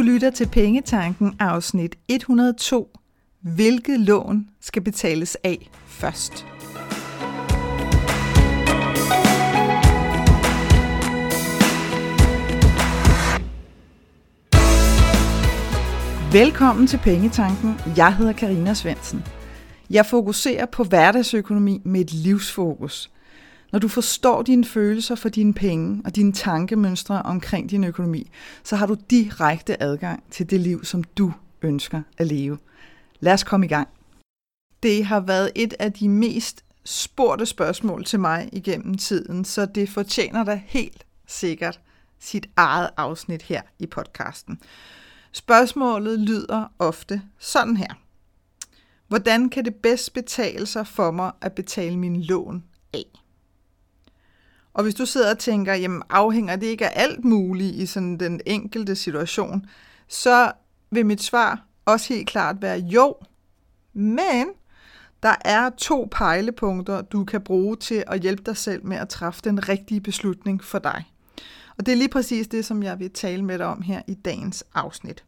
Du lytter til Pengetanken afsnit 102. Hvilket lån skal betales af først? Velkommen til Pengetanken. Jeg hedder Karina Svensen. Jeg fokuserer på hverdagsøkonomi med et livsfokus. Når du forstår dine følelser for dine penge og dine tankemønstre omkring din økonomi, så har du direkte adgang til det liv, som du ønsker at leve. Lad os komme i gang. Det har været et af de mest spurgte spørgsmål til mig igennem tiden, så det fortjener da helt sikkert sit eget afsnit her i podcasten. Spørgsmålet lyder ofte sådan her. Hvordan kan det bedst betale sig for mig at betale min lån af? Og hvis du sidder og tænker, jamen afhænger det ikke af alt muligt i sådan den enkelte situation, så vil mit svar også helt klart være jo, men der er to pejlepunkter, du kan bruge til at hjælpe dig selv med at træffe den rigtige beslutning for dig. Og det er lige præcis det, som jeg vil tale med dig om her i dagens afsnit.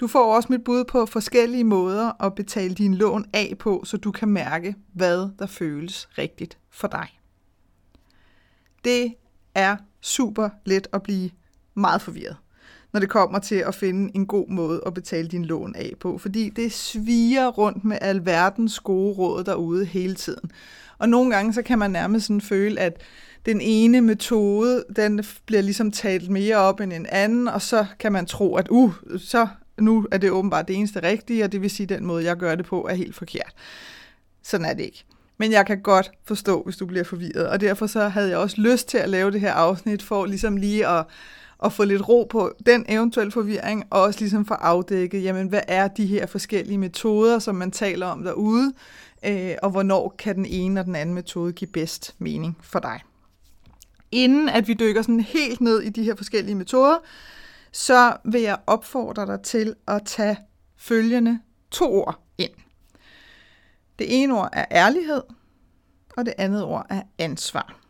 Du får også mit bud på forskellige måder at betale din lån af på, så du kan mærke, hvad der føles rigtigt for dig. Det er super let at blive meget forvirret, når det kommer til at finde en god måde at betale din lån af på, fordi det sviger rundt med alverdens gode råd derude hele tiden. Og nogle gange så kan man nærmest sådan føle, at den ene metode, den bliver ligesom talt mere op end en anden, og så kan man tro, at uh, så nu er det åbenbart det eneste rigtige, og det vil sige, at den måde, jeg gør det på, er helt forkert. Sådan er det ikke. Men jeg kan godt forstå, hvis du bliver forvirret, og derfor så havde jeg også lyst til at lave det her afsnit, for ligesom lige at, at få lidt ro på den eventuelle forvirring, og også ligesom få afdækket, jamen hvad er de her forskellige metoder, som man taler om derude, øh, og hvornår kan den ene og den anden metode give bedst mening for dig. Inden at vi dykker sådan helt ned i de her forskellige metoder, så vil jeg opfordre dig til at tage følgende to ord ind. Det ene ord er ærlighed, og det andet ord er ansvar.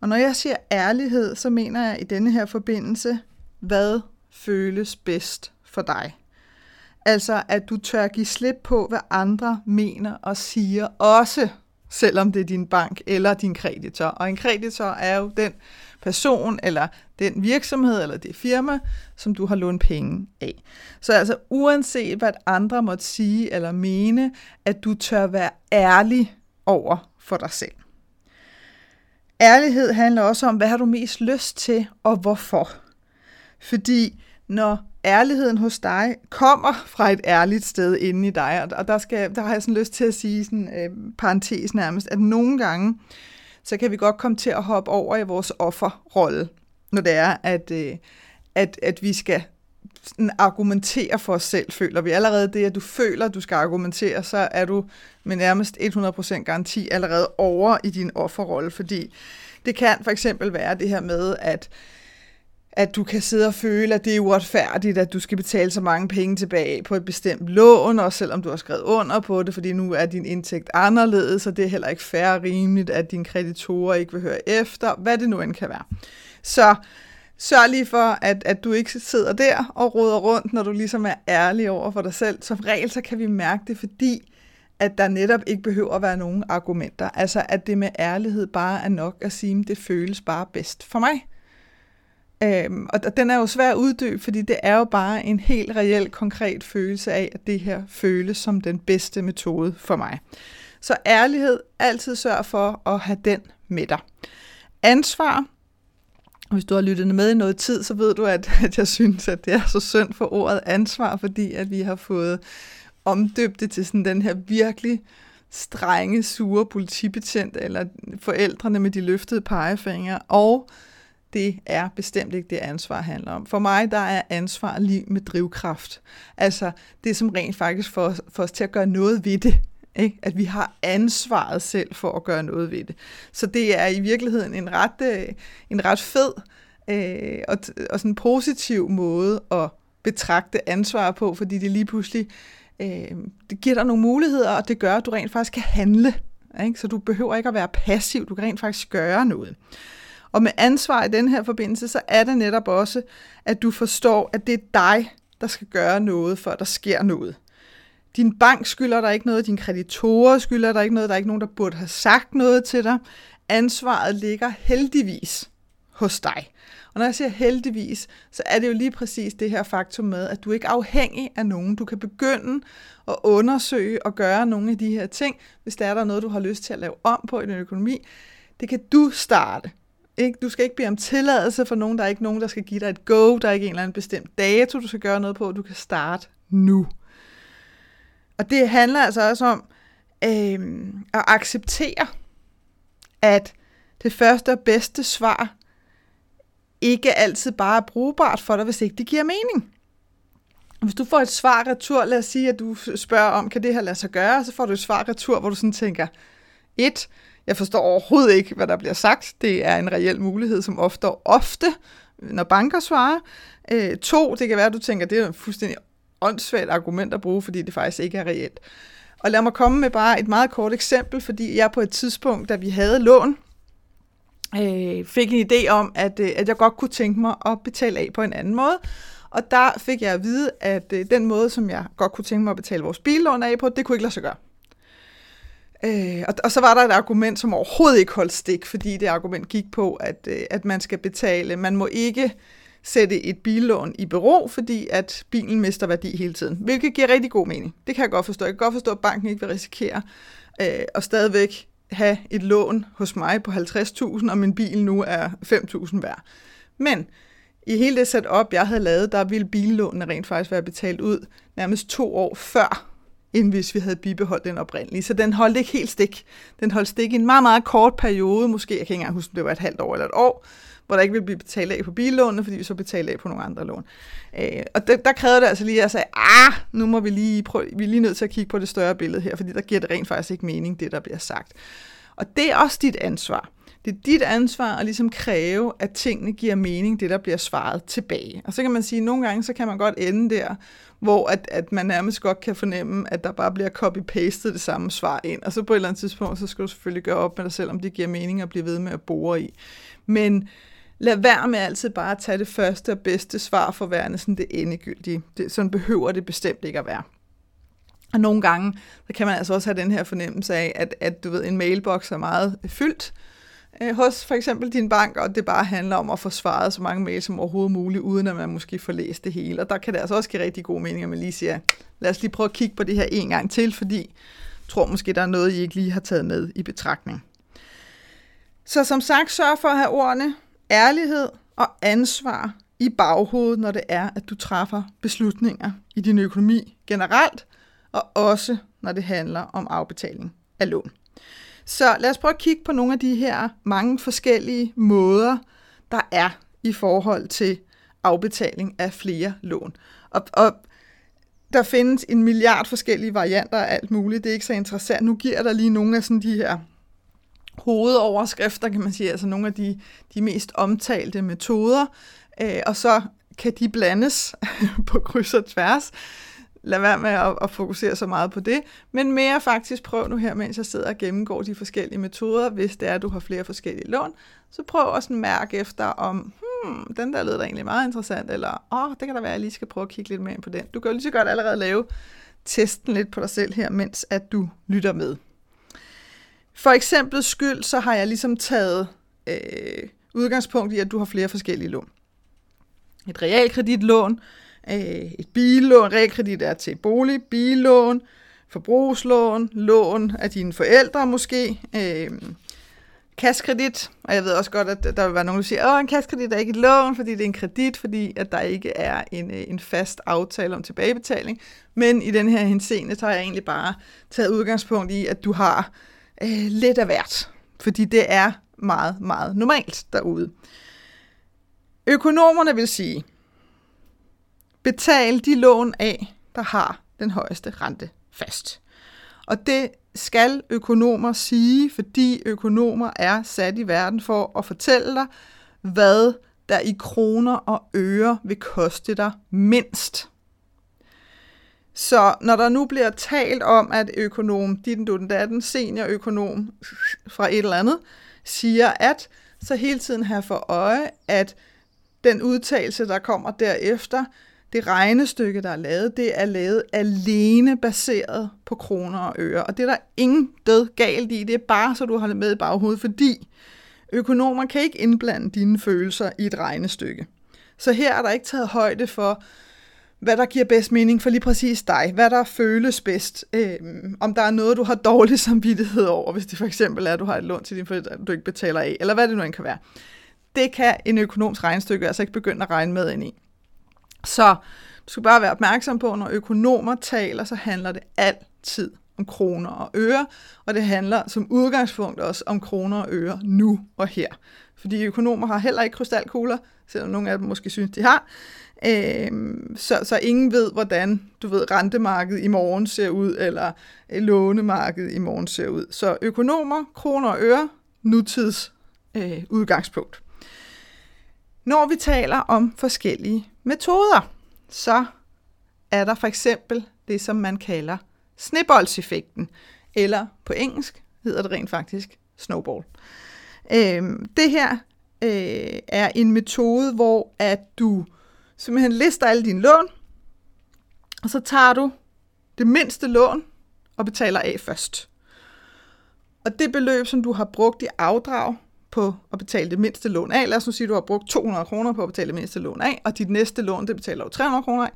Og når jeg siger ærlighed, så mener jeg i denne her forbindelse, hvad føles bedst for dig. Altså, at du tør give slip på, hvad andre mener og siger, også selvom det er din bank eller din kreditor. Og en kreditor er jo den person eller den virksomhed eller det firma, som du har lånt penge af. Så altså uanset hvad andre måtte sige eller mene, at du tør være ærlig over for dig selv. Ærlighed handler også om, hvad har du mest lyst til og hvorfor. Fordi når ærligheden hos dig kommer fra et ærligt sted inde i dig, og der, skal, der har jeg sådan lyst til at sige sådan øh, parentes nærmest, at nogle gange, så kan vi godt komme til at hoppe over i vores offerrolle, når det er, at, øh, at, at vi skal sådan argumentere for os selv, føler vi. Allerede det, at du føler, at du skal argumentere, så er du med nærmest 100% garanti allerede over i din offerrolle, fordi det kan for eksempel være det her med, at at du kan sidde og føle, at det er uretfærdigt, at du skal betale så mange penge tilbage på et bestemt lån, og selvom du har skrevet under på det, fordi nu er din indtægt anderledes, og det er heller ikke fair og rimeligt, at dine kreditorer ikke vil høre efter, hvad det nu end kan være. Så sørg lige for, at, at du ikke sidder der og roder rundt, når du ligesom er ærlig over for dig selv. Som regel, så kan vi mærke det, fordi at der netop ikke behøver at være nogen argumenter. Altså, at det med ærlighed bare er nok at sige, at det føles bare bedst for mig. Øhm, og den er jo svær at uddybe, fordi det er jo bare en helt reel, konkret følelse af, at det her føles som den bedste metode for mig. Så ærlighed, altid sørg for at have den med dig. Ansvar, hvis du har lyttet med i noget tid, så ved du, at, at jeg synes, at det er så synd for ordet ansvar, fordi at vi har fået omdøbt det til sådan den her virkelig strenge, sure politibetjent, eller forældrene med de løftede pegefingre, og det er bestemt ikke det ansvar handler om. For mig, der er ansvar lige med drivkraft. Altså det, som rent faktisk får, får os til at gøre noget ved det. Ikke? At vi har ansvaret selv for at gøre noget ved det. Så det er i virkeligheden en ret, øh, en ret fed øh, og, og sådan en positiv måde at betragte ansvar på, fordi det lige pludselig øh, det giver dig nogle muligheder, og det gør, at du rent faktisk kan handle. Ikke? Så du behøver ikke at være passiv, du kan rent faktisk gøre noget. Og med ansvar i den her forbindelse, så er det netop også, at du forstår, at det er dig, der skal gøre noget, for at der sker noget. Din bank skylder der ikke noget, din kreditorer skylder der ikke noget, der er ikke nogen, der burde have sagt noget til dig. Ansvaret ligger heldigvis hos dig. Og når jeg siger heldigvis, så er det jo lige præcis det her faktum med, at du ikke er afhængig af nogen. Du kan begynde at undersøge og gøre nogle af de her ting, hvis der er der noget, du har lyst til at lave om på i din økonomi. Det kan du starte. Ikke? Du skal ikke bede om tilladelse for nogen. Der er ikke nogen, der skal give dig et go. Der er ikke en eller anden bestemt dato, du skal gøre noget på. Du kan starte nu. Og det handler altså også om øh, at acceptere, at det første og bedste svar ikke altid bare er brugbart for dig, hvis ikke det giver mening. Hvis du får et svar retur, lad os sige, at du spørger om, kan det her lade sig gøre, så får du et svar retur, hvor du sådan tænker, et, jeg forstår overhovedet ikke, hvad der bliver sagt. Det er en reel mulighed, som ofte ofte, når banker svarer. Øh, to, det kan være, at du tænker, det er en fuldstændig åndssvagt argument at bruge, fordi det faktisk ikke er reelt. Og lad mig komme med bare et meget kort eksempel, fordi jeg på et tidspunkt, da vi havde lån, øh, fik en idé om, at, øh, at jeg godt kunne tænke mig at betale af på en anden måde. Og der fik jeg at vide, at øh, den måde, som jeg godt kunne tænke mig at betale vores billån af på, det kunne ikke lade sig gøre. Øh, og, og så var der et argument, som overhovedet ikke holdt stik, fordi det argument gik på, at, øh, at man skal betale, man må ikke sætte et billån i bero, fordi at bilen mister værdi hele tiden, hvilket giver rigtig god mening. Det kan jeg godt forstå. Jeg kan godt forstå, at banken ikke vil risikere øh, at stadigvæk have et lån hos mig på 50.000, og min bil nu er 5.000 værd. Men i hele det setup, jeg havde lavet, der ville billånene rent faktisk være betalt ud nærmest to år før, end hvis vi havde bibeholdt den oprindelige. Så den holdt ikke helt stik. Den holdt stik i en meget, meget kort periode, måske, jeg kan ikke engang huske, om det var et halvt år eller et år, hvor der ikke ville blive betalt af på billånene, fordi vi så betalte af på nogle andre lån. Øh, og der, der krævede det altså lige, at jeg sagde, ah, nu må vi lige prøve, vi er lige nødt til at kigge på det større billede her, fordi der giver det rent faktisk ikke mening, det der bliver sagt. Og det er også dit ansvar. Det er dit ansvar at ligesom kræve, at tingene giver mening, det der bliver svaret tilbage. Og så kan man sige, at nogle gange så kan man godt ende der, hvor at, at man nærmest godt kan fornemme, at der bare bliver copy-pastet det samme svar ind. Og så på et eller andet tidspunkt, så skal du selvfølgelig gøre op med dig selv, om det giver mening at blive ved med at bore i. Men lad være med altid bare at tage det første og bedste svar for værende sådan det endegyldige. Det, sådan behøver det bestemt ikke at være. Og nogle gange, så kan man altså også have den her fornemmelse af, at, at du ved, en mailbox er meget fyldt øh, hos for eksempel din bank, og det bare handler om at få svaret så mange mails som overhovedet muligt, uden at man måske får læst det hele. Og der kan det altså også give rigtig god mening, at man lige siger, lad os lige prøve at kigge på det her en gang til, fordi jeg tror måske, der er noget, I ikke lige har taget med i betragtning. Så som sagt, sørg for at have ordene ærlighed og ansvar i baghovedet, når det er, at du træffer beslutninger i din økonomi generelt, og også når det handler om afbetaling af lån. Så lad os prøve at kigge på nogle af de her mange forskellige måder, der er i forhold til afbetaling af flere lån. Og, og der findes en milliard forskellige varianter af alt muligt. Det er ikke så interessant. Nu giver der lige nogle af sådan de her hovedoverskrifter, kan man sige, altså nogle af de, de mest omtalte metoder, øh, og så kan de blandes på kryds og tværs. Lad være med at, at fokusere så meget på det, men mere faktisk prøv nu her, mens jeg sidder og gennemgår de forskellige metoder, hvis det er, at du har flere forskellige lån, så prøv også at mærke efter om, hmm, den der lyder egentlig meget interessant, eller åh, oh, det kan da være, at jeg lige skal prøve at kigge lidt mere ind på den. Du kan jo lige så godt allerede lave testen lidt på dig selv her, mens at du lytter med. For eksempel skyld, så har jeg ligesom taget øh, udgangspunkt i, at du har flere forskellige lån. Et realkreditlån, øh, et billån, realkredit er til bolig, billån, forbrugslån, lån af dine forældre måske, øh, kaskredit, og jeg ved også godt, at der vil være nogen, der siger, at en kaskredit er ikke et lån, fordi det er en kredit, fordi at der ikke er en, øh, en fast aftale om tilbagebetaling. Men i den her henseende, så har jeg egentlig bare taget udgangspunkt i, at du har øh, lidt af hvert, fordi det er meget, meget normalt derude. Økonomerne vil sige, betal de lån af, der har den højeste rente fast. Og det skal økonomer sige, fordi økonomer er sat i verden for at fortælle dig, hvad der i kroner og øre vil koste dig mindst. Så når der nu bliver talt om, at økonom, din du den seniorøkonom fra et eller andet, siger, at så hele tiden have for øje, at den udtalelse, der kommer derefter, det regnestykke, der er lavet, det er lavet alene baseret på kroner og øre. Og det er der ingen død galt i. Det er bare, så du har det med i baghovedet, fordi økonomer kan ikke indblande dine følelser i et regnestykke. Så her er der ikke taget højde for, hvad der giver bedst mening for lige præcis dig, hvad der føles bedst, øh, om der er noget, du har dårlig samvittighed over, hvis det for eksempel er, at du har et lån til din forældre, du ikke betaler af, eller hvad det nu end kan være. Det kan en økonomisk regnestykke altså ikke begynde at regne med ind i. Så du skal bare være opmærksom på, når økonomer taler, så handler det altid om kroner og øre, og det handler som udgangspunkt også om kroner og øre nu og her. Fordi økonomer har heller ikke krystalkugler, selvom nogle af dem måske synes, de har. Øhm, så, så ingen ved, hvordan du ved, rentemarkedet i morgen ser ud, eller øh, lånemarkedet i morgen ser ud. Så økonomer, kroner og øre, nutids øh, udgangspunkt. Når vi taler om forskellige metoder, så er der for eksempel det, som man kalder sneboldseffekten, eller på engelsk hedder det rent faktisk snowball. Øh, det her øh, er en metode, hvor at du simpelthen lister alle dine lån, og så tager du det mindste lån og betaler af først. Og det beløb, som du har brugt i afdrag på at betale det mindste lån af, lad os nu sige, at du har brugt 200 kroner på at betale det mindste lån af, og dit næste lån, det betaler du 300 kroner af,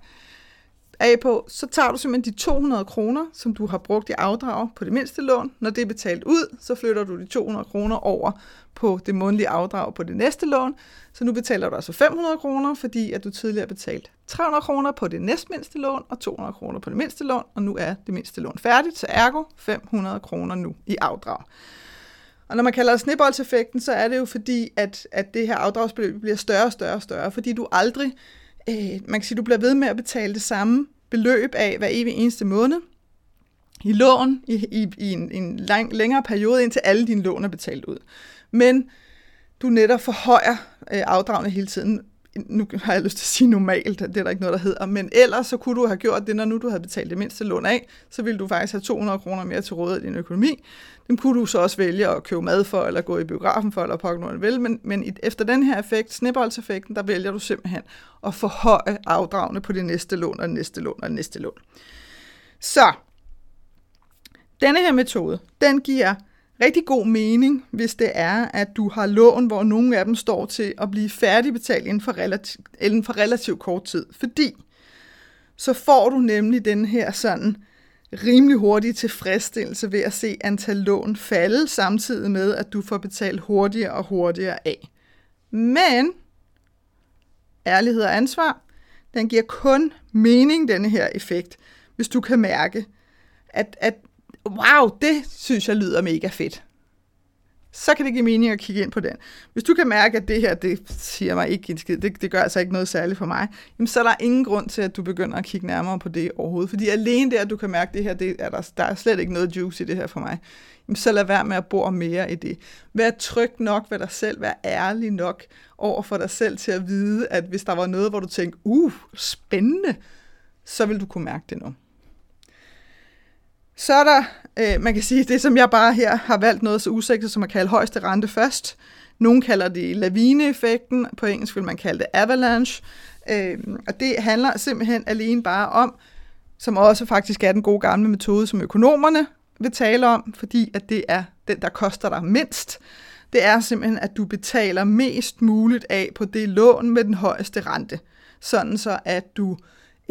af på, så tager du simpelthen de 200 kroner, som du har brugt i afdrag på det mindste lån. Når det er betalt ud, så flytter du de 200 kroner over på det månedlige afdrag på det næste lån. Så nu betaler du altså 500 kroner, fordi at du tidligere betalt 300 kroner på det næstmindste lån og 200 kroner på det mindste lån, og nu er det mindste lån færdigt, så ergo 500 kroner nu i afdrag. Og når man kalder det snibboldseffekten, så er det jo fordi, at, at det her afdragsbeløb bliver større og større og større, fordi du aldrig øh, man kan sige, du bliver ved med at betale det samme beløb af hver evig eneste måned i lån i, i, i en, en lang, længere periode, indtil alle dine lån er betalt ud. Men du netop forhøjer øh, afdragene hele tiden, nu har jeg lyst til at sige normalt, det er der ikke noget, der hedder, men ellers så kunne du have gjort det, når nu du havde betalt det mindste lån af, så ville du faktisk have 200 kroner mere til rådighed i din økonomi. Dem kunne du så også vælge at købe mad for, eller gå i biografen for, eller pakke noget vel, men, men efter den her effekt, snibboldseffekten, der vælger du simpelthen at forhøje afdragene på det næste lån, og det næste lån, og det næste lån. Så, denne her metode, den giver rigtig god mening, hvis det er, at du har lån, hvor nogle af dem står til at blive færdigbetalt inden for, relativ, inden for relativt kort tid. Fordi så får du nemlig den her sådan rimelig hurtige tilfredsstillelse ved at se antal lån falde, samtidig med, at du får betalt hurtigere og hurtigere af. Men ærlighed og ansvar, den giver kun mening, denne her effekt, hvis du kan mærke, at, at wow, det synes jeg lyder mega fedt. Så kan det give mening at kigge ind på den. Hvis du kan mærke, at det her, det siger mig ikke en skid, det, det gør altså ikke noget særligt for mig, jamen så er der ingen grund til, at du begynder at kigge nærmere på det overhovedet. Fordi alene det, at du kan mærke, at det her, det er der, der er slet ikke noget juice i det her for mig, jamen så lad være med at bore mere i det. Vær tryg nok ved dig selv, vær ærlig nok over for dig selv til at vide, at hvis der var noget, hvor du tænkte, uh, spændende, så vil du kunne mærke det nu. Så er der, øh, man kan sige, det som jeg bare her har valgt noget så usikkert som at kalde højeste rente først. Nogle kalder det lavineeffekten, på engelsk vil man kalde det avalanche. Øh, og det handler simpelthen alene bare om, som også faktisk er den gode gamle metode, som økonomerne vil tale om, fordi at det er den, der koster dig mindst. Det er simpelthen, at du betaler mest muligt af på det lån med den højeste rente. Sådan så, at du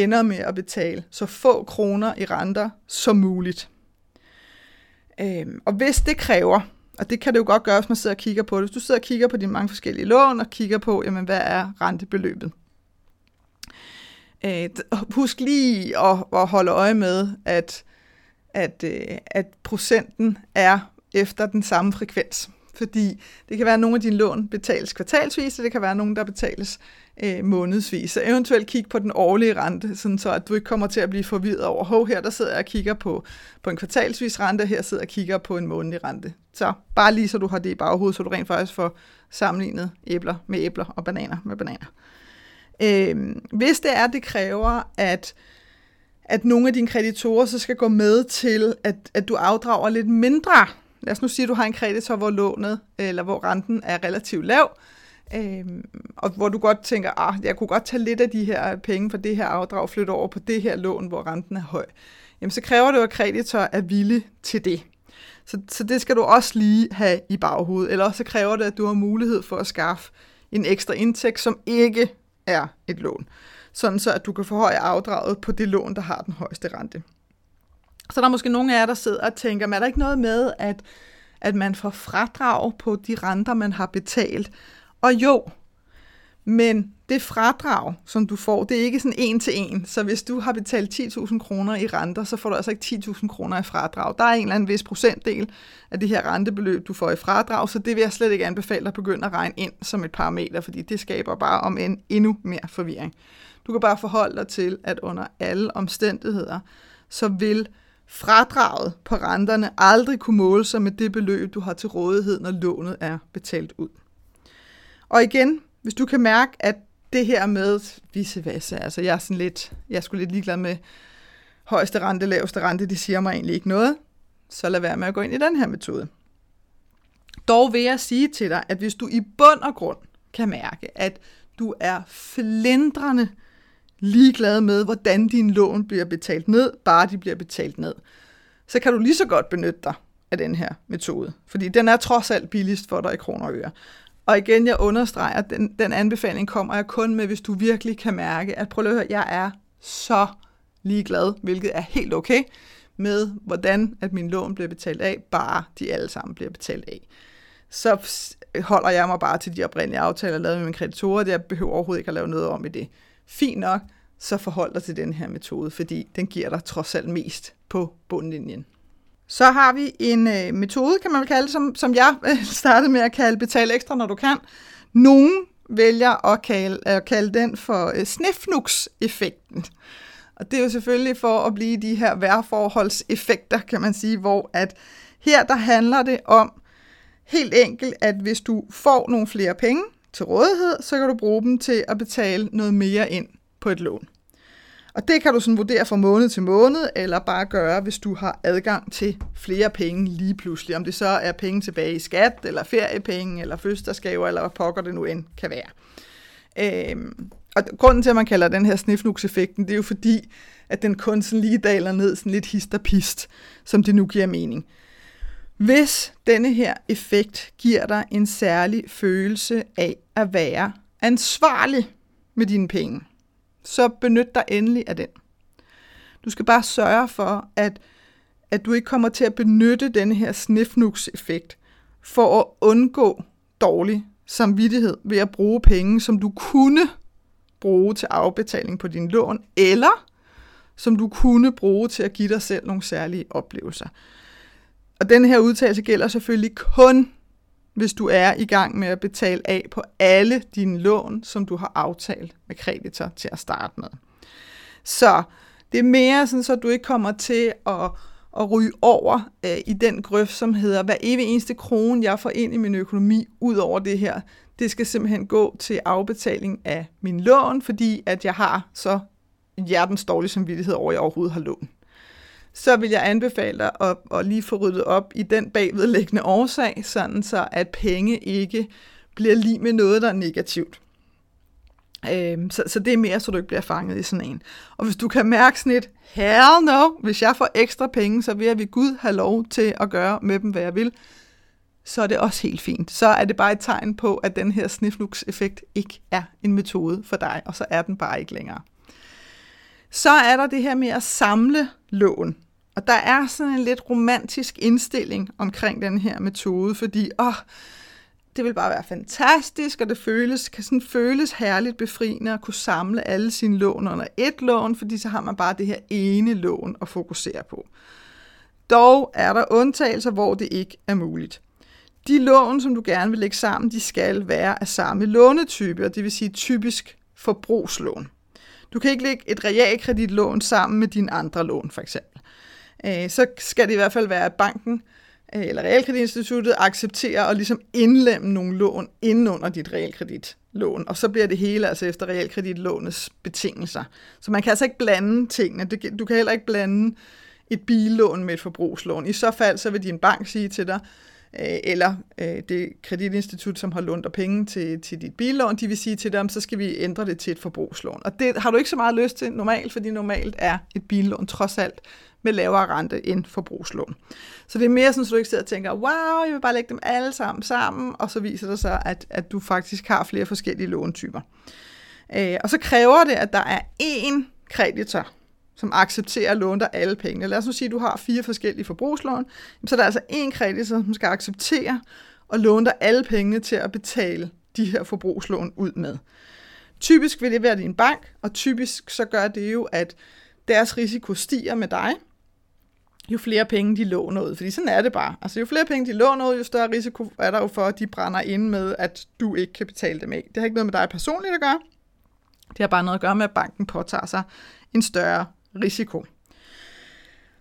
ender med at betale så få kroner i renter som muligt. Øhm, og hvis det kræver, og det kan det jo godt gøre, hvis man sidder og kigger på det, hvis du sidder og kigger på dine mange forskellige lån og kigger på, jamen, hvad er rentebeløbet. Øh, husk lige at, at holde øje med, at, at, øh, at procenten er efter den samme frekvens. Fordi det kan være, at nogle af dine lån betales kvartalsvis, og det kan være nogle, der betales øh, månedsvis. Så eventuelt kig på den årlige rente, sådan så at du ikke kommer til at blive forvirret over, hov, her der sidder jeg og kigger på, på en kvartalsvis rente, her sidder jeg og kigger på en månedlig rente. Så bare lige så du har det i baghovedet, så du rent faktisk får sammenlignet æbler med æbler og bananer med bananer. Øh, hvis det er, det kræver, at at nogle af dine kreditorer så skal gå med til, at, at du afdrager lidt mindre lad os nu sige, at du har en kreditor, hvor lånet, eller hvor renten er relativt lav, Øhm, og hvor du godt tænker, ah, jeg kunne godt tage lidt af de her penge for det her afdrag og flytte over på det her lån, hvor renten er høj, jamen så kræver det jo, at kreditor er villig til det. Så, så det skal du også lige have i baghovedet, eller så kræver det, at du har mulighed for at skaffe en ekstra indtægt, som ikke er et lån, sådan så at du kan forhøje afdraget på det lån, der har den højeste rente. Så der er måske nogle af jer, der sidder og tænker, men er der ikke noget med, at, at man får fradrag på de renter, man har betalt? Og jo, men det fradrag, som du får, det er ikke sådan en til en. Så hvis du har betalt 10.000 kroner i renter, så får du altså ikke 10.000 kroner i fradrag. Der er en eller anden vis procentdel af det her rentebeløb, du får i fradrag, så det vil jeg slet ikke anbefale dig at begynde at regne ind som et parameter, fordi det skaber bare om en endnu mere forvirring. Du kan bare forholde dig til, at under alle omstændigheder, så vil fradraget på renterne aldrig kunne måle sig med det beløb, du har til rådighed, når lånet er betalt ud. Og igen, hvis du kan mærke, at det her med vice versa, altså jeg er sådan lidt, jeg er sgu lidt ligeglad med højeste rente, laveste rente, det siger mig egentlig ikke noget, så lad være med at gå ind i den her metode. Dog vil jeg sige til dig, at hvis du i bund og grund kan mærke, at du er flindrende ligeglad med, hvordan din lån bliver betalt ned, bare de bliver betalt ned, så kan du lige så godt benytte dig af den her metode. Fordi den er trods alt billigst for dig i kroner og øre. Og igen, jeg understreger, at den, den anbefaling kommer jeg kun med, hvis du virkelig kan mærke, at prøv at høre, jeg er så ligeglad, hvilket er helt okay, med hvordan at min lån bliver betalt af, bare de alle sammen bliver betalt af. Så holder jeg mig bare til de oprindelige aftaler, lavet med mine kreditorer, jeg behøver overhovedet ikke at lave noget om i det. Fint nok, så forhold dig til den her metode, fordi den giver dig trods alt mest på bundlinjen. Så har vi en øh, metode, kan man vel kalde som, som jeg øh, startede med at kalde betal ekstra, når du kan. Nogen vælger at kalde, at kalde den for øh, snifnux-effekten. Og det er jo selvfølgelig for at blive de her værforholdseffekter, kan man sige, hvor at her der handler det om helt enkelt, at hvis du får nogle flere penge til rådighed, så kan du bruge dem til at betale noget mere ind på et lån. Og det kan du sådan vurdere fra måned til måned, eller bare gøre, hvis du har adgang til flere penge lige pludselig. Om det så er penge tilbage i skat, eller feriepenge, eller fødselsdagsgaver, eller hvad pokker det nu end kan være. Øhm, og grunden til, at man kalder den her snifnukseffekten, det er jo fordi, at den kun sådan lige daler ned sådan lidt hist og pist, som det nu giver mening. Hvis denne her effekt giver dig en særlig følelse af at være ansvarlig med dine penge, så benyt dig endelig af den. Du skal bare sørge for, at, at du ikke kommer til at benytte den her snifnux-effekt for at undgå dårlig samvittighed ved at bruge penge, som du kunne bruge til afbetaling på din lån, eller som du kunne bruge til at give dig selv nogle særlige oplevelser. Og den her udtalelse gælder selvfølgelig kun, hvis du er i gang med at betale af på alle dine lån, som du har aftalt med kreditor til at starte med. Så det er mere sådan, så du ikke kommer til at, at ryge over øh, i den grøft, som hedder, hver evig eneste krone, jeg får ind i min økonomi, ud over det her, det skal simpelthen gå til afbetaling af min lån, fordi at jeg har så hjertens dårlig samvittighed over, at jeg overhovedet har lån så vil jeg anbefale dig at, at lige få ryddet op i den bagvedliggende årsag, sådan så at penge ikke bliver lige med noget, der er negativt. Øhm, så, så det er mere, så du ikke bliver fanget i sådan en. Og hvis du kan mærke sådan et, hell no, hvis jeg får ekstra penge, så vil jeg ved Gud have lov til at gøre med dem, hvad jeg vil, så er det også helt fint. Så er det bare et tegn på, at den her sniflux-effekt ikke er en metode for dig, og så er den bare ikke længere. Så er der det her med at samle lån. Og der er sådan en lidt romantisk indstilling omkring den her metode, fordi åh, det vil bare være fantastisk, og det føles, kan sådan føles herligt befriende at kunne samle alle sine lån under et lån, fordi så har man bare det her ene lån at fokusere på. Dog er der undtagelser, hvor det ikke er muligt. De lån, som du gerne vil lægge sammen, de skal være af samme lånetype, og det vil sige typisk forbrugslån. Du kan ikke lægge et realkreditlån sammen med dine andre lån, for eksempel. Øh, så skal det i hvert fald være, at banken øh, eller realkreditinstituttet accepterer at ligesom indlemme nogle lån inden under dit realkreditlån, og så bliver det hele altså efter realkreditlånets betingelser. Så man kan altså ikke blande tingene. Du kan heller ikke blande et billån med et forbrugslån. I så fald, så vil din bank sige til dig, øh, eller øh, det kreditinstitut, som har lånt dig penge til, til dit billån, de vil sige til dem, så skal vi ændre det til et forbrugslån. Og det har du ikke så meget lyst til normalt, fordi normalt er et billån trods alt med lavere rente end forbrugslån. Så det er mere sådan, at du ikke sidder og tænker, wow, jeg vil bare lægge dem alle sammen sammen, og så viser det sig, at, at du faktisk har flere forskellige låntyper. Øh, og så kræver det, at der er én kreditor, som accepterer at låne dig alle pengene. Lad os nu sige, at du har fire forskellige forbrugslån. Så der er altså én kreditor, som skal acceptere at låne dig alle pengene til at betale de her forbrugslån ud med. Typisk vil det være din bank, og typisk så gør det jo, at deres risiko stiger med dig, jo flere penge de låner ud. Fordi sådan er det bare. Altså jo flere penge de låner ud, jo større risiko er der jo for, at de brænder ind med, at du ikke kan betale dem af. Det har ikke noget med dig personligt at gøre. Det har bare noget at gøre med, at banken påtager sig en større risiko.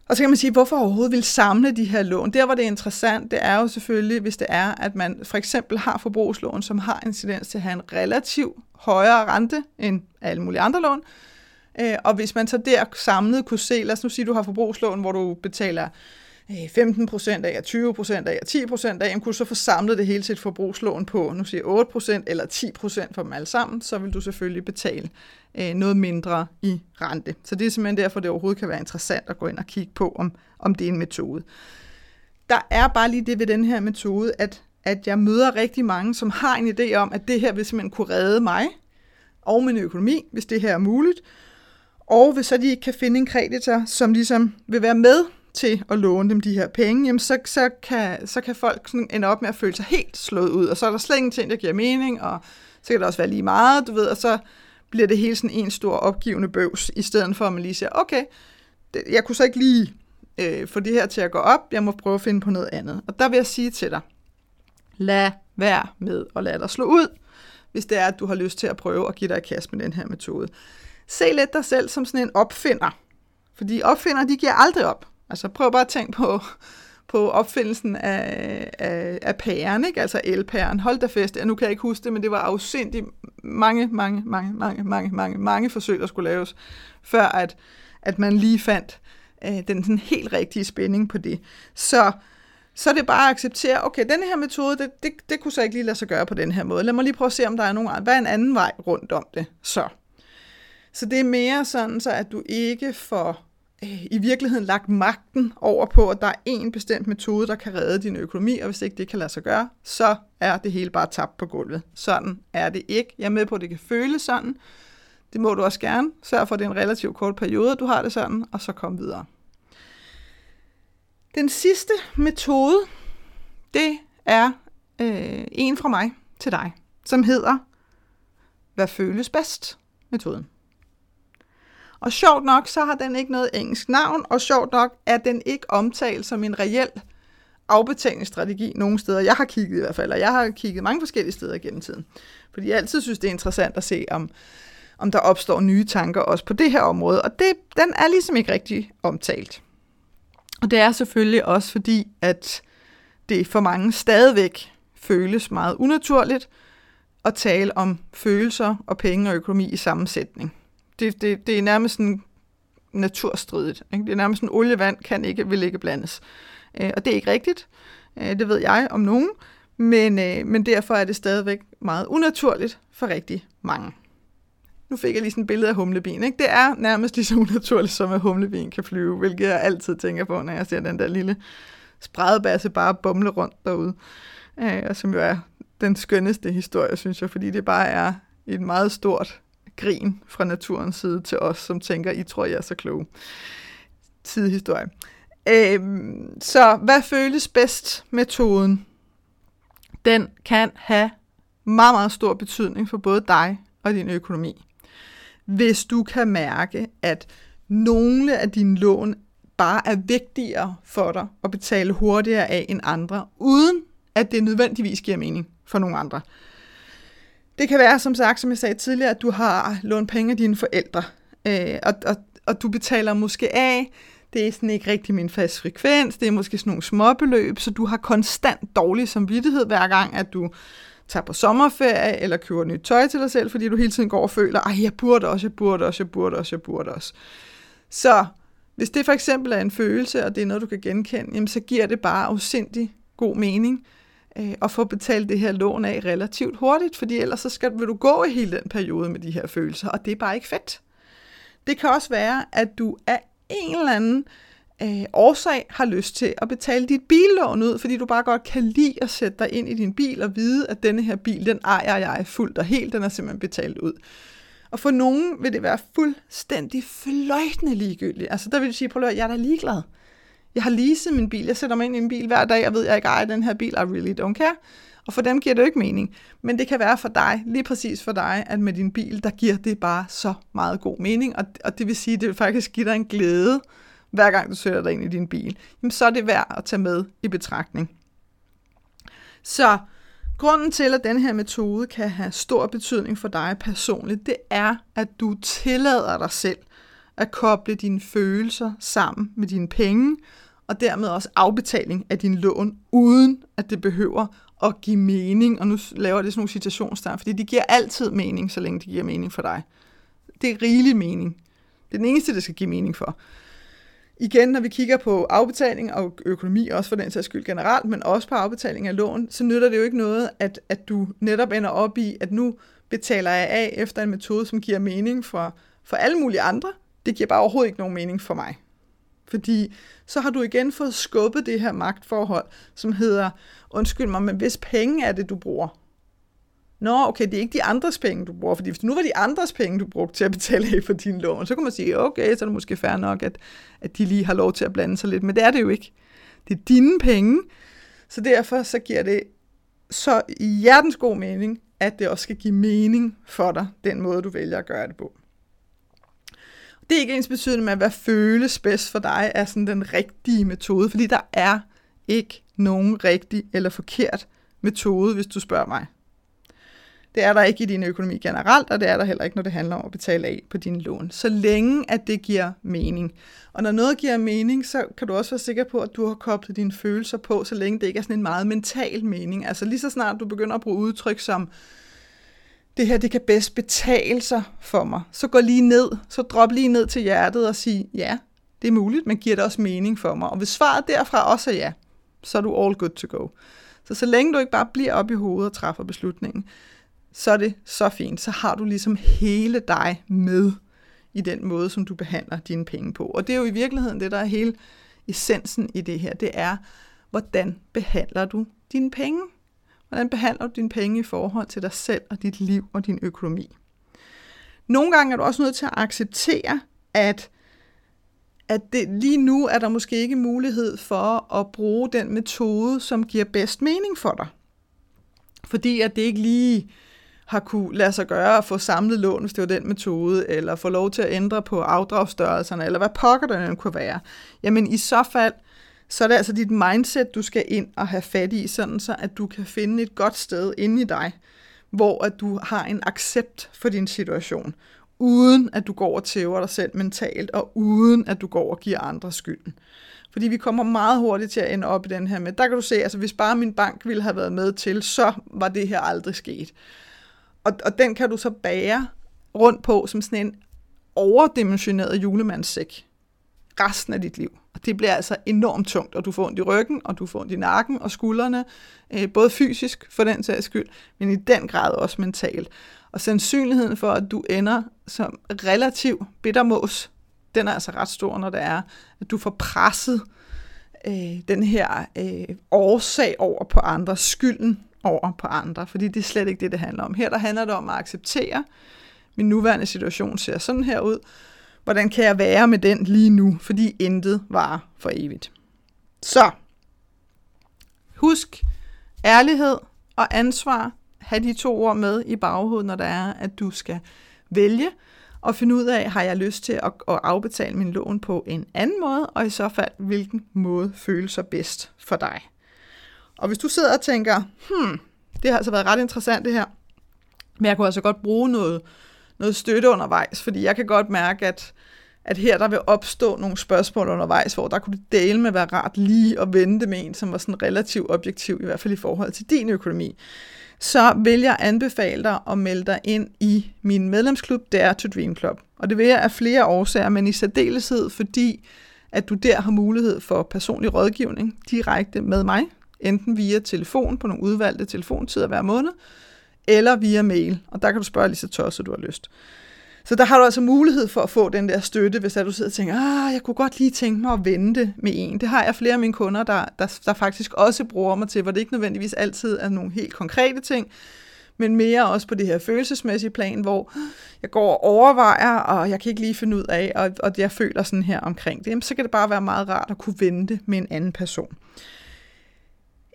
Og så kan man sige, hvorfor overhovedet vil samle de her lån? Der, hvor det er interessant, det er jo selvfølgelig, hvis det er, at man for eksempel har forbrugslån, som har en tendens til at have en relativ højere rente end alle mulige andre lån. Øh, og hvis man så der samlet kunne se, lad os nu sige, at du har forbrugslån, hvor du betaler 15 øh, procent af, 20 procent af, 10 procent af, kunne du så få samlet det hele til et forbrugslån på, nu siger 8 procent eller 10 procent for dem alle sammen, så vil du selvfølgelig betale øh, noget mindre i rente. Så det er simpelthen derfor, det overhovedet kan være interessant at gå ind og kigge på, om, om det er en metode. Der er bare lige det ved den her metode, at, at jeg møder rigtig mange, som har en idé om, at det her vil simpelthen kunne redde mig og min økonomi, hvis det her er muligt. Og hvis så de ikke kan finde en kreditor, som ligesom vil være med til at låne dem de her penge, jamen så, så, kan, så kan folk sådan ende op med at føle sig helt slået ud, og så er der slet ingenting, der giver mening, og så kan det også være lige meget, du ved, og så bliver det hele sådan en stor opgivende bøvs, i stedet for at man lige siger, okay, det, jeg kunne så ikke lige øh, få det her til at gå op, jeg må prøve at finde på noget andet. Og der vil jeg sige til dig, lad være med at lade dig slå ud, hvis det er, at du har lyst til at prøve at give dig et kast med den her metode. Se lidt dig selv som sådan en opfinder, fordi opfinder, de giver aldrig op. Altså prøv bare at tænke på, på opfindelsen af, af, af pæren, ikke? altså elpæren. Hold da fest, ja, nu kan jeg ikke huske det, men det var afsindigt mange, mange, mange, mange, mange, mange, mange forsøg, der skulle laves, før at, at man lige fandt øh, den sådan helt rigtige spænding på det. Så, så er det bare at acceptere, okay, denne her metode, det, det, det kunne så ikke lige lade sig gøre på den her måde. Lad mig lige prøve at se, om der er nogen, hvad er en anden vej rundt om det, så. Så det er mere sådan, så at du ikke får øh, i virkeligheden lagt magten over på, at der er en bestemt metode, der kan redde din økonomi, og hvis ikke det kan lade sig gøre, så er det hele bare tabt på gulvet. Sådan er det ikke. Jeg er med på, at det kan føles sådan. Det må du også gerne. Sørg for, at det er en relativt kort periode, du har det sådan, og så kom videre. Den sidste metode, det er øh, en fra mig til dig, som hedder, hvad føles bedst metoden. Og sjovt nok, så har den ikke noget engelsk navn, og sjovt nok er den ikke omtalt som en reel afbetalingsstrategi nogen steder. Jeg har kigget i hvert fald, og jeg har kigget mange forskellige steder gennem tiden. Fordi jeg altid synes, det er interessant at se, om, om der opstår nye tanker også på det her område. Og det, den er ligesom ikke rigtig omtalt. Og det er selvfølgelig også fordi, at det for mange stadigvæk føles meget unaturligt at tale om følelser og penge og økonomi i sammensætning det, det, det er nærmest sådan naturstridigt. Ikke? Det er nærmest sådan, olievand kan ikke, vil ikke blandes. Øh, og det er ikke rigtigt. Øh, det ved jeg om nogen. Men, øh, men derfor er det stadigvæk meget unaturligt for rigtig mange. Nu fik jeg lige sådan et billede af humlebien. Ikke? Det er nærmest lige så unaturligt, som at humlebien kan flyve, hvilket jeg altid tænker på, når jeg ser den der lille spredbasse bare bumle rundt derude. Øh, og som jo er den skønneste historie, synes jeg, fordi det bare er et meget stort grin fra naturens side til os, som tænker, I tror, jeg er så kloge. Tidehistorie. Øhm, så hvad føles bedst metoden? Den kan have meget, meget stor betydning for både dig og din økonomi. Hvis du kan mærke, at nogle af dine lån bare er vigtigere for dig at betale hurtigere af end andre, uden at det nødvendigvis giver mening for nogle andre. Det kan være, som sagt, som jeg sagde tidligere, at du har lånt penge af dine forældre, øh, og, og, og du betaler måske af, det er sådan ikke rigtig min fast frekvens, det er måske sådan nogle småbeløb, så du har konstant dårlig samvittighed hver gang, at du tager på sommerferie, eller køber nyt tøj til dig selv, fordi du hele tiden går og føler, at jeg burde også, jeg burde også, jeg burde også, jeg burde også. Så Hvis det for eksempel er en følelse, og det er noget, du kan genkende, jamen så giver det bare afsindig god mening øh, og få betalt det her lån af relativt hurtigt, fordi ellers så skal, vil du gå i hele den periode med de her følelser, og det er bare ikke fedt. Det kan også være, at du af en eller anden øh, årsag har lyst til at betale dit billån ud, fordi du bare godt kan lide at sætte dig ind i din bil og vide, at denne her bil, den ejer jeg fuldt og helt, den er simpelthen betalt ud. Og for nogen vil det være fuldstændig fløjtende ligegyldigt. Altså der vil du sige, prøv at jeg er da ligeglad. Jeg har leaset min bil, jeg sætter mig ind i en bil hver dag, og ved, at jeg ikke ejer den her bil, I really don't care. Og for dem giver det jo ikke mening. Men det kan være for dig, lige præcis for dig, at med din bil, der giver det bare så meget god mening. Og, og det vil sige, at det vil faktisk give dig en glæde, hver gang du sætter dig ind i din bil. Jamen, så er det værd at tage med i betragtning. Så grunden til, at den her metode kan have stor betydning for dig personligt, det er, at du tillader dig selv at koble dine følelser sammen med dine penge, og dermed også afbetaling af din lån, uden at det behøver at give mening. Og nu laver det sådan nogle citationstegn, fordi det giver altid mening, så længe det giver mening for dig. Det er rigelig mening. Det er den eneste, det skal give mening for. Igen, når vi kigger på afbetaling og økonomi, også for den sags skyld generelt, men også på afbetaling af lån, så nytter det jo ikke noget, at, at du netop ender op i, at nu betaler jeg af efter en metode, som giver mening for, for alle mulige andre. Det giver bare overhovedet ikke nogen mening for mig. Fordi så har du igen fået skubbet det her magtforhold, som hedder, undskyld mig, men hvis penge er det, du bruger, Nå, okay, det er ikke de andres penge, du bruger, fordi hvis det nu var de andres penge, du brugte til at betale af for din lån, så kunne man sige, okay, så er det måske fair nok, at, at de lige har lov til at blande sig lidt, men det er det jo ikke. Det er dine penge, så derfor så giver det så hjertens god mening, at det også skal give mening for dig, den måde, du vælger at gøre det på. Det er ikke ens betydende med, hvad føles bedst for dig, er sådan den rigtige metode, fordi der er ikke nogen rigtig eller forkert metode, hvis du spørger mig. Det er der ikke i din økonomi generelt, og det er der heller ikke, når det handler om at betale af på dine lån. Så længe at det giver mening. Og når noget giver mening, så kan du også være sikker på, at du har koblet dine følelser på, så længe det ikke er sådan en meget mental mening. Altså lige så snart du begynder at bruge udtryk som, det her det kan bedst betale sig for mig, så gå lige ned, så drop lige ned til hjertet og sig, ja, det er muligt, men giver det også mening for mig. Og hvis svaret derfra også er ja, så er du all good to go. Så så længe du ikke bare bliver op i hovedet og træffer beslutningen, så er det så fint. Så har du ligesom hele dig med i den måde, som du behandler dine penge på. Og det er jo i virkeligheden det, der er hele essensen i det her. Det er, hvordan behandler du dine penge? Hvordan behandler du dine penge i forhold til dig selv og dit liv og din økonomi? Nogle gange er du også nødt til at acceptere, at, at det, lige nu er der måske ikke mulighed for at bruge den metode, som giver bedst mening for dig. Fordi at det ikke lige har kunne lade sig gøre at få samlet lån, hvis det var den metode, eller få lov til at ændre på afdragsstørrelserne, eller hvad pokker det kunne være. Jamen i så fald, så er det altså dit mindset, du skal ind og have fat i, sådan så at du kan finde et godt sted inde i dig, hvor at du har en accept for din situation, uden at du går og tæver dig selv mentalt, og uden at du går og giver andre skylden. Fordi vi kommer meget hurtigt til at ende op i den her med, der kan du se, altså hvis bare min bank ville have været med til, så var det her aldrig sket. Og, og den kan du så bære rundt på som sådan en overdimensioneret julemandssæk resten af dit liv. Og det bliver altså enormt tungt, og du får ondt i ryggen, og du får ondt i nakken og skuldrene, øh, både fysisk for den sags skyld, men i den grad også mentalt. Og sandsynligheden for, at du ender som relativ bittermås, den er altså ret stor, når det er, at du får presset øh, den her øh, årsag over på andre, skylden over på andre, fordi det er slet ikke det, det handler om. Her der handler det om at acceptere, min nuværende situation ser sådan her ud. Hvordan kan jeg være med den lige nu, fordi intet var for evigt. Så, husk ærlighed og ansvar. Ha' de to ord med i baghovedet, når der er, at du skal vælge og finde ud af, har jeg lyst til at, at afbetale min lån på en anden måde, og i så fald, hvilken måde føles sig bedst for dig. Og hvis du sidder og tænker, hmm, det har altså været ret interessant det her, men jeg kunne altså godt bruge noget, noget støtte undervejs, fordi jeg kan godt mærke, at, at her der vil opstå nogle spørgsmål undervejs, hvor der kunne det dele med være rart lige at vente med en, som var sådan relativt objektiv, i hvert fald i forhold til din økonomi. Så vil jeg anbefale dig at melde dig ind i min medlemsklub Dare to Dream Club. Og det vil jeg af flere årsager, men i særdeleshed fordi, at du der har mulighed for personlig rådgivning direkte med mig, enten via telefon på nogle udvalgte telefontider hver måned, eller via mail, og der kan du spørge lige så tosset, du har lyst. Så der har du altså mulighed for at få den der støtte, hvis du sidder og tænker, ah, jeg kunne godt lige tænke mig at vente med en. Det har jeg flere af mine kunder, der, der, der faktisk også bruger mig til, hvor det ikke nødvendigvis altid er nogle helt konkrete ting, men mere også på det her følelsesmæssige plan, hvor jeg går og overvejer, og jeg kan ikke lige finde ud af, og, og jeg føler sådan her omkring det, så kan det bare være meget rart at kunne vente med en anden person.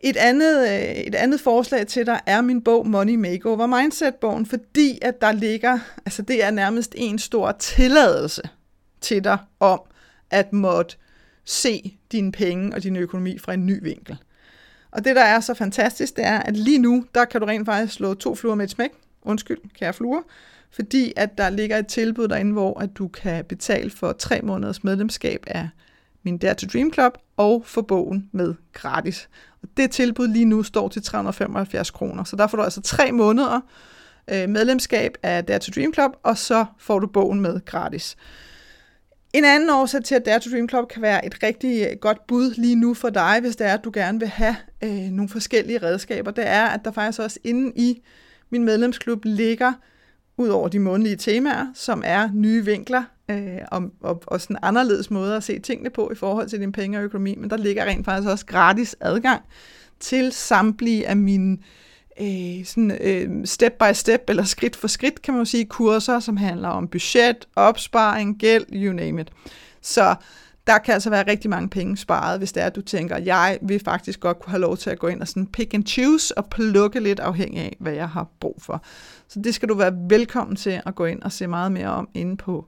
Et andet, øh, et andet forslag til dig er min bog Money Makeover Mindset-bogen, fordi at der ligger, altså det er nærmest en stor tilladelse til dig om at måtte se dine penge og din økonomi fra en ny vinkel. Og det, der er så fantastisk, det er, at lige nu, der kan du rent faktisk slå to fluer med et smæk. Undskyld, kære fluer. Fordi at der ligger et tilbud derinde, hvor at du kan betale for tre måneders medlemskab af min Dare to Dream Club og få bogen med gratis. Og det tilbud lige nu står til 375 kroner. Så der får du altså tre måneder øh, medlemskab af Dare to Dream Club, og så får du bogen med gratis. En anden årsag til, at Dare to Dream Club kan være et rigtig øh, godt bud lige nu for dig, hvis det er, at du gerne vil have øh, nogle forskellige redskaber, det er, at der faktisk også inde i min medlemsklub ligger, ud over de månedlige temaer, som er nye vinkler øh, og, og, og sådan anderledes måder at se tingene på i forhold til din penge og økonomi, men der ligger rent faktisk også gratis adgang til samtlige af mine øh, sådan, øh, step by step, eller skridt for skridt, kan man jo sige, kurser, som handler om budget, opsparing, gæld, you name it. Så der kan altså være rigtig mange penge sparet, hvis det er, at du tænker, jeg vil faktisk godt kunne have lov til at gå ind og sådan pick and choose og plukke lidt afhængig af, hvad jeg har brug for. Så det skal du være velkommen til at gå ind og se meget mere om inde på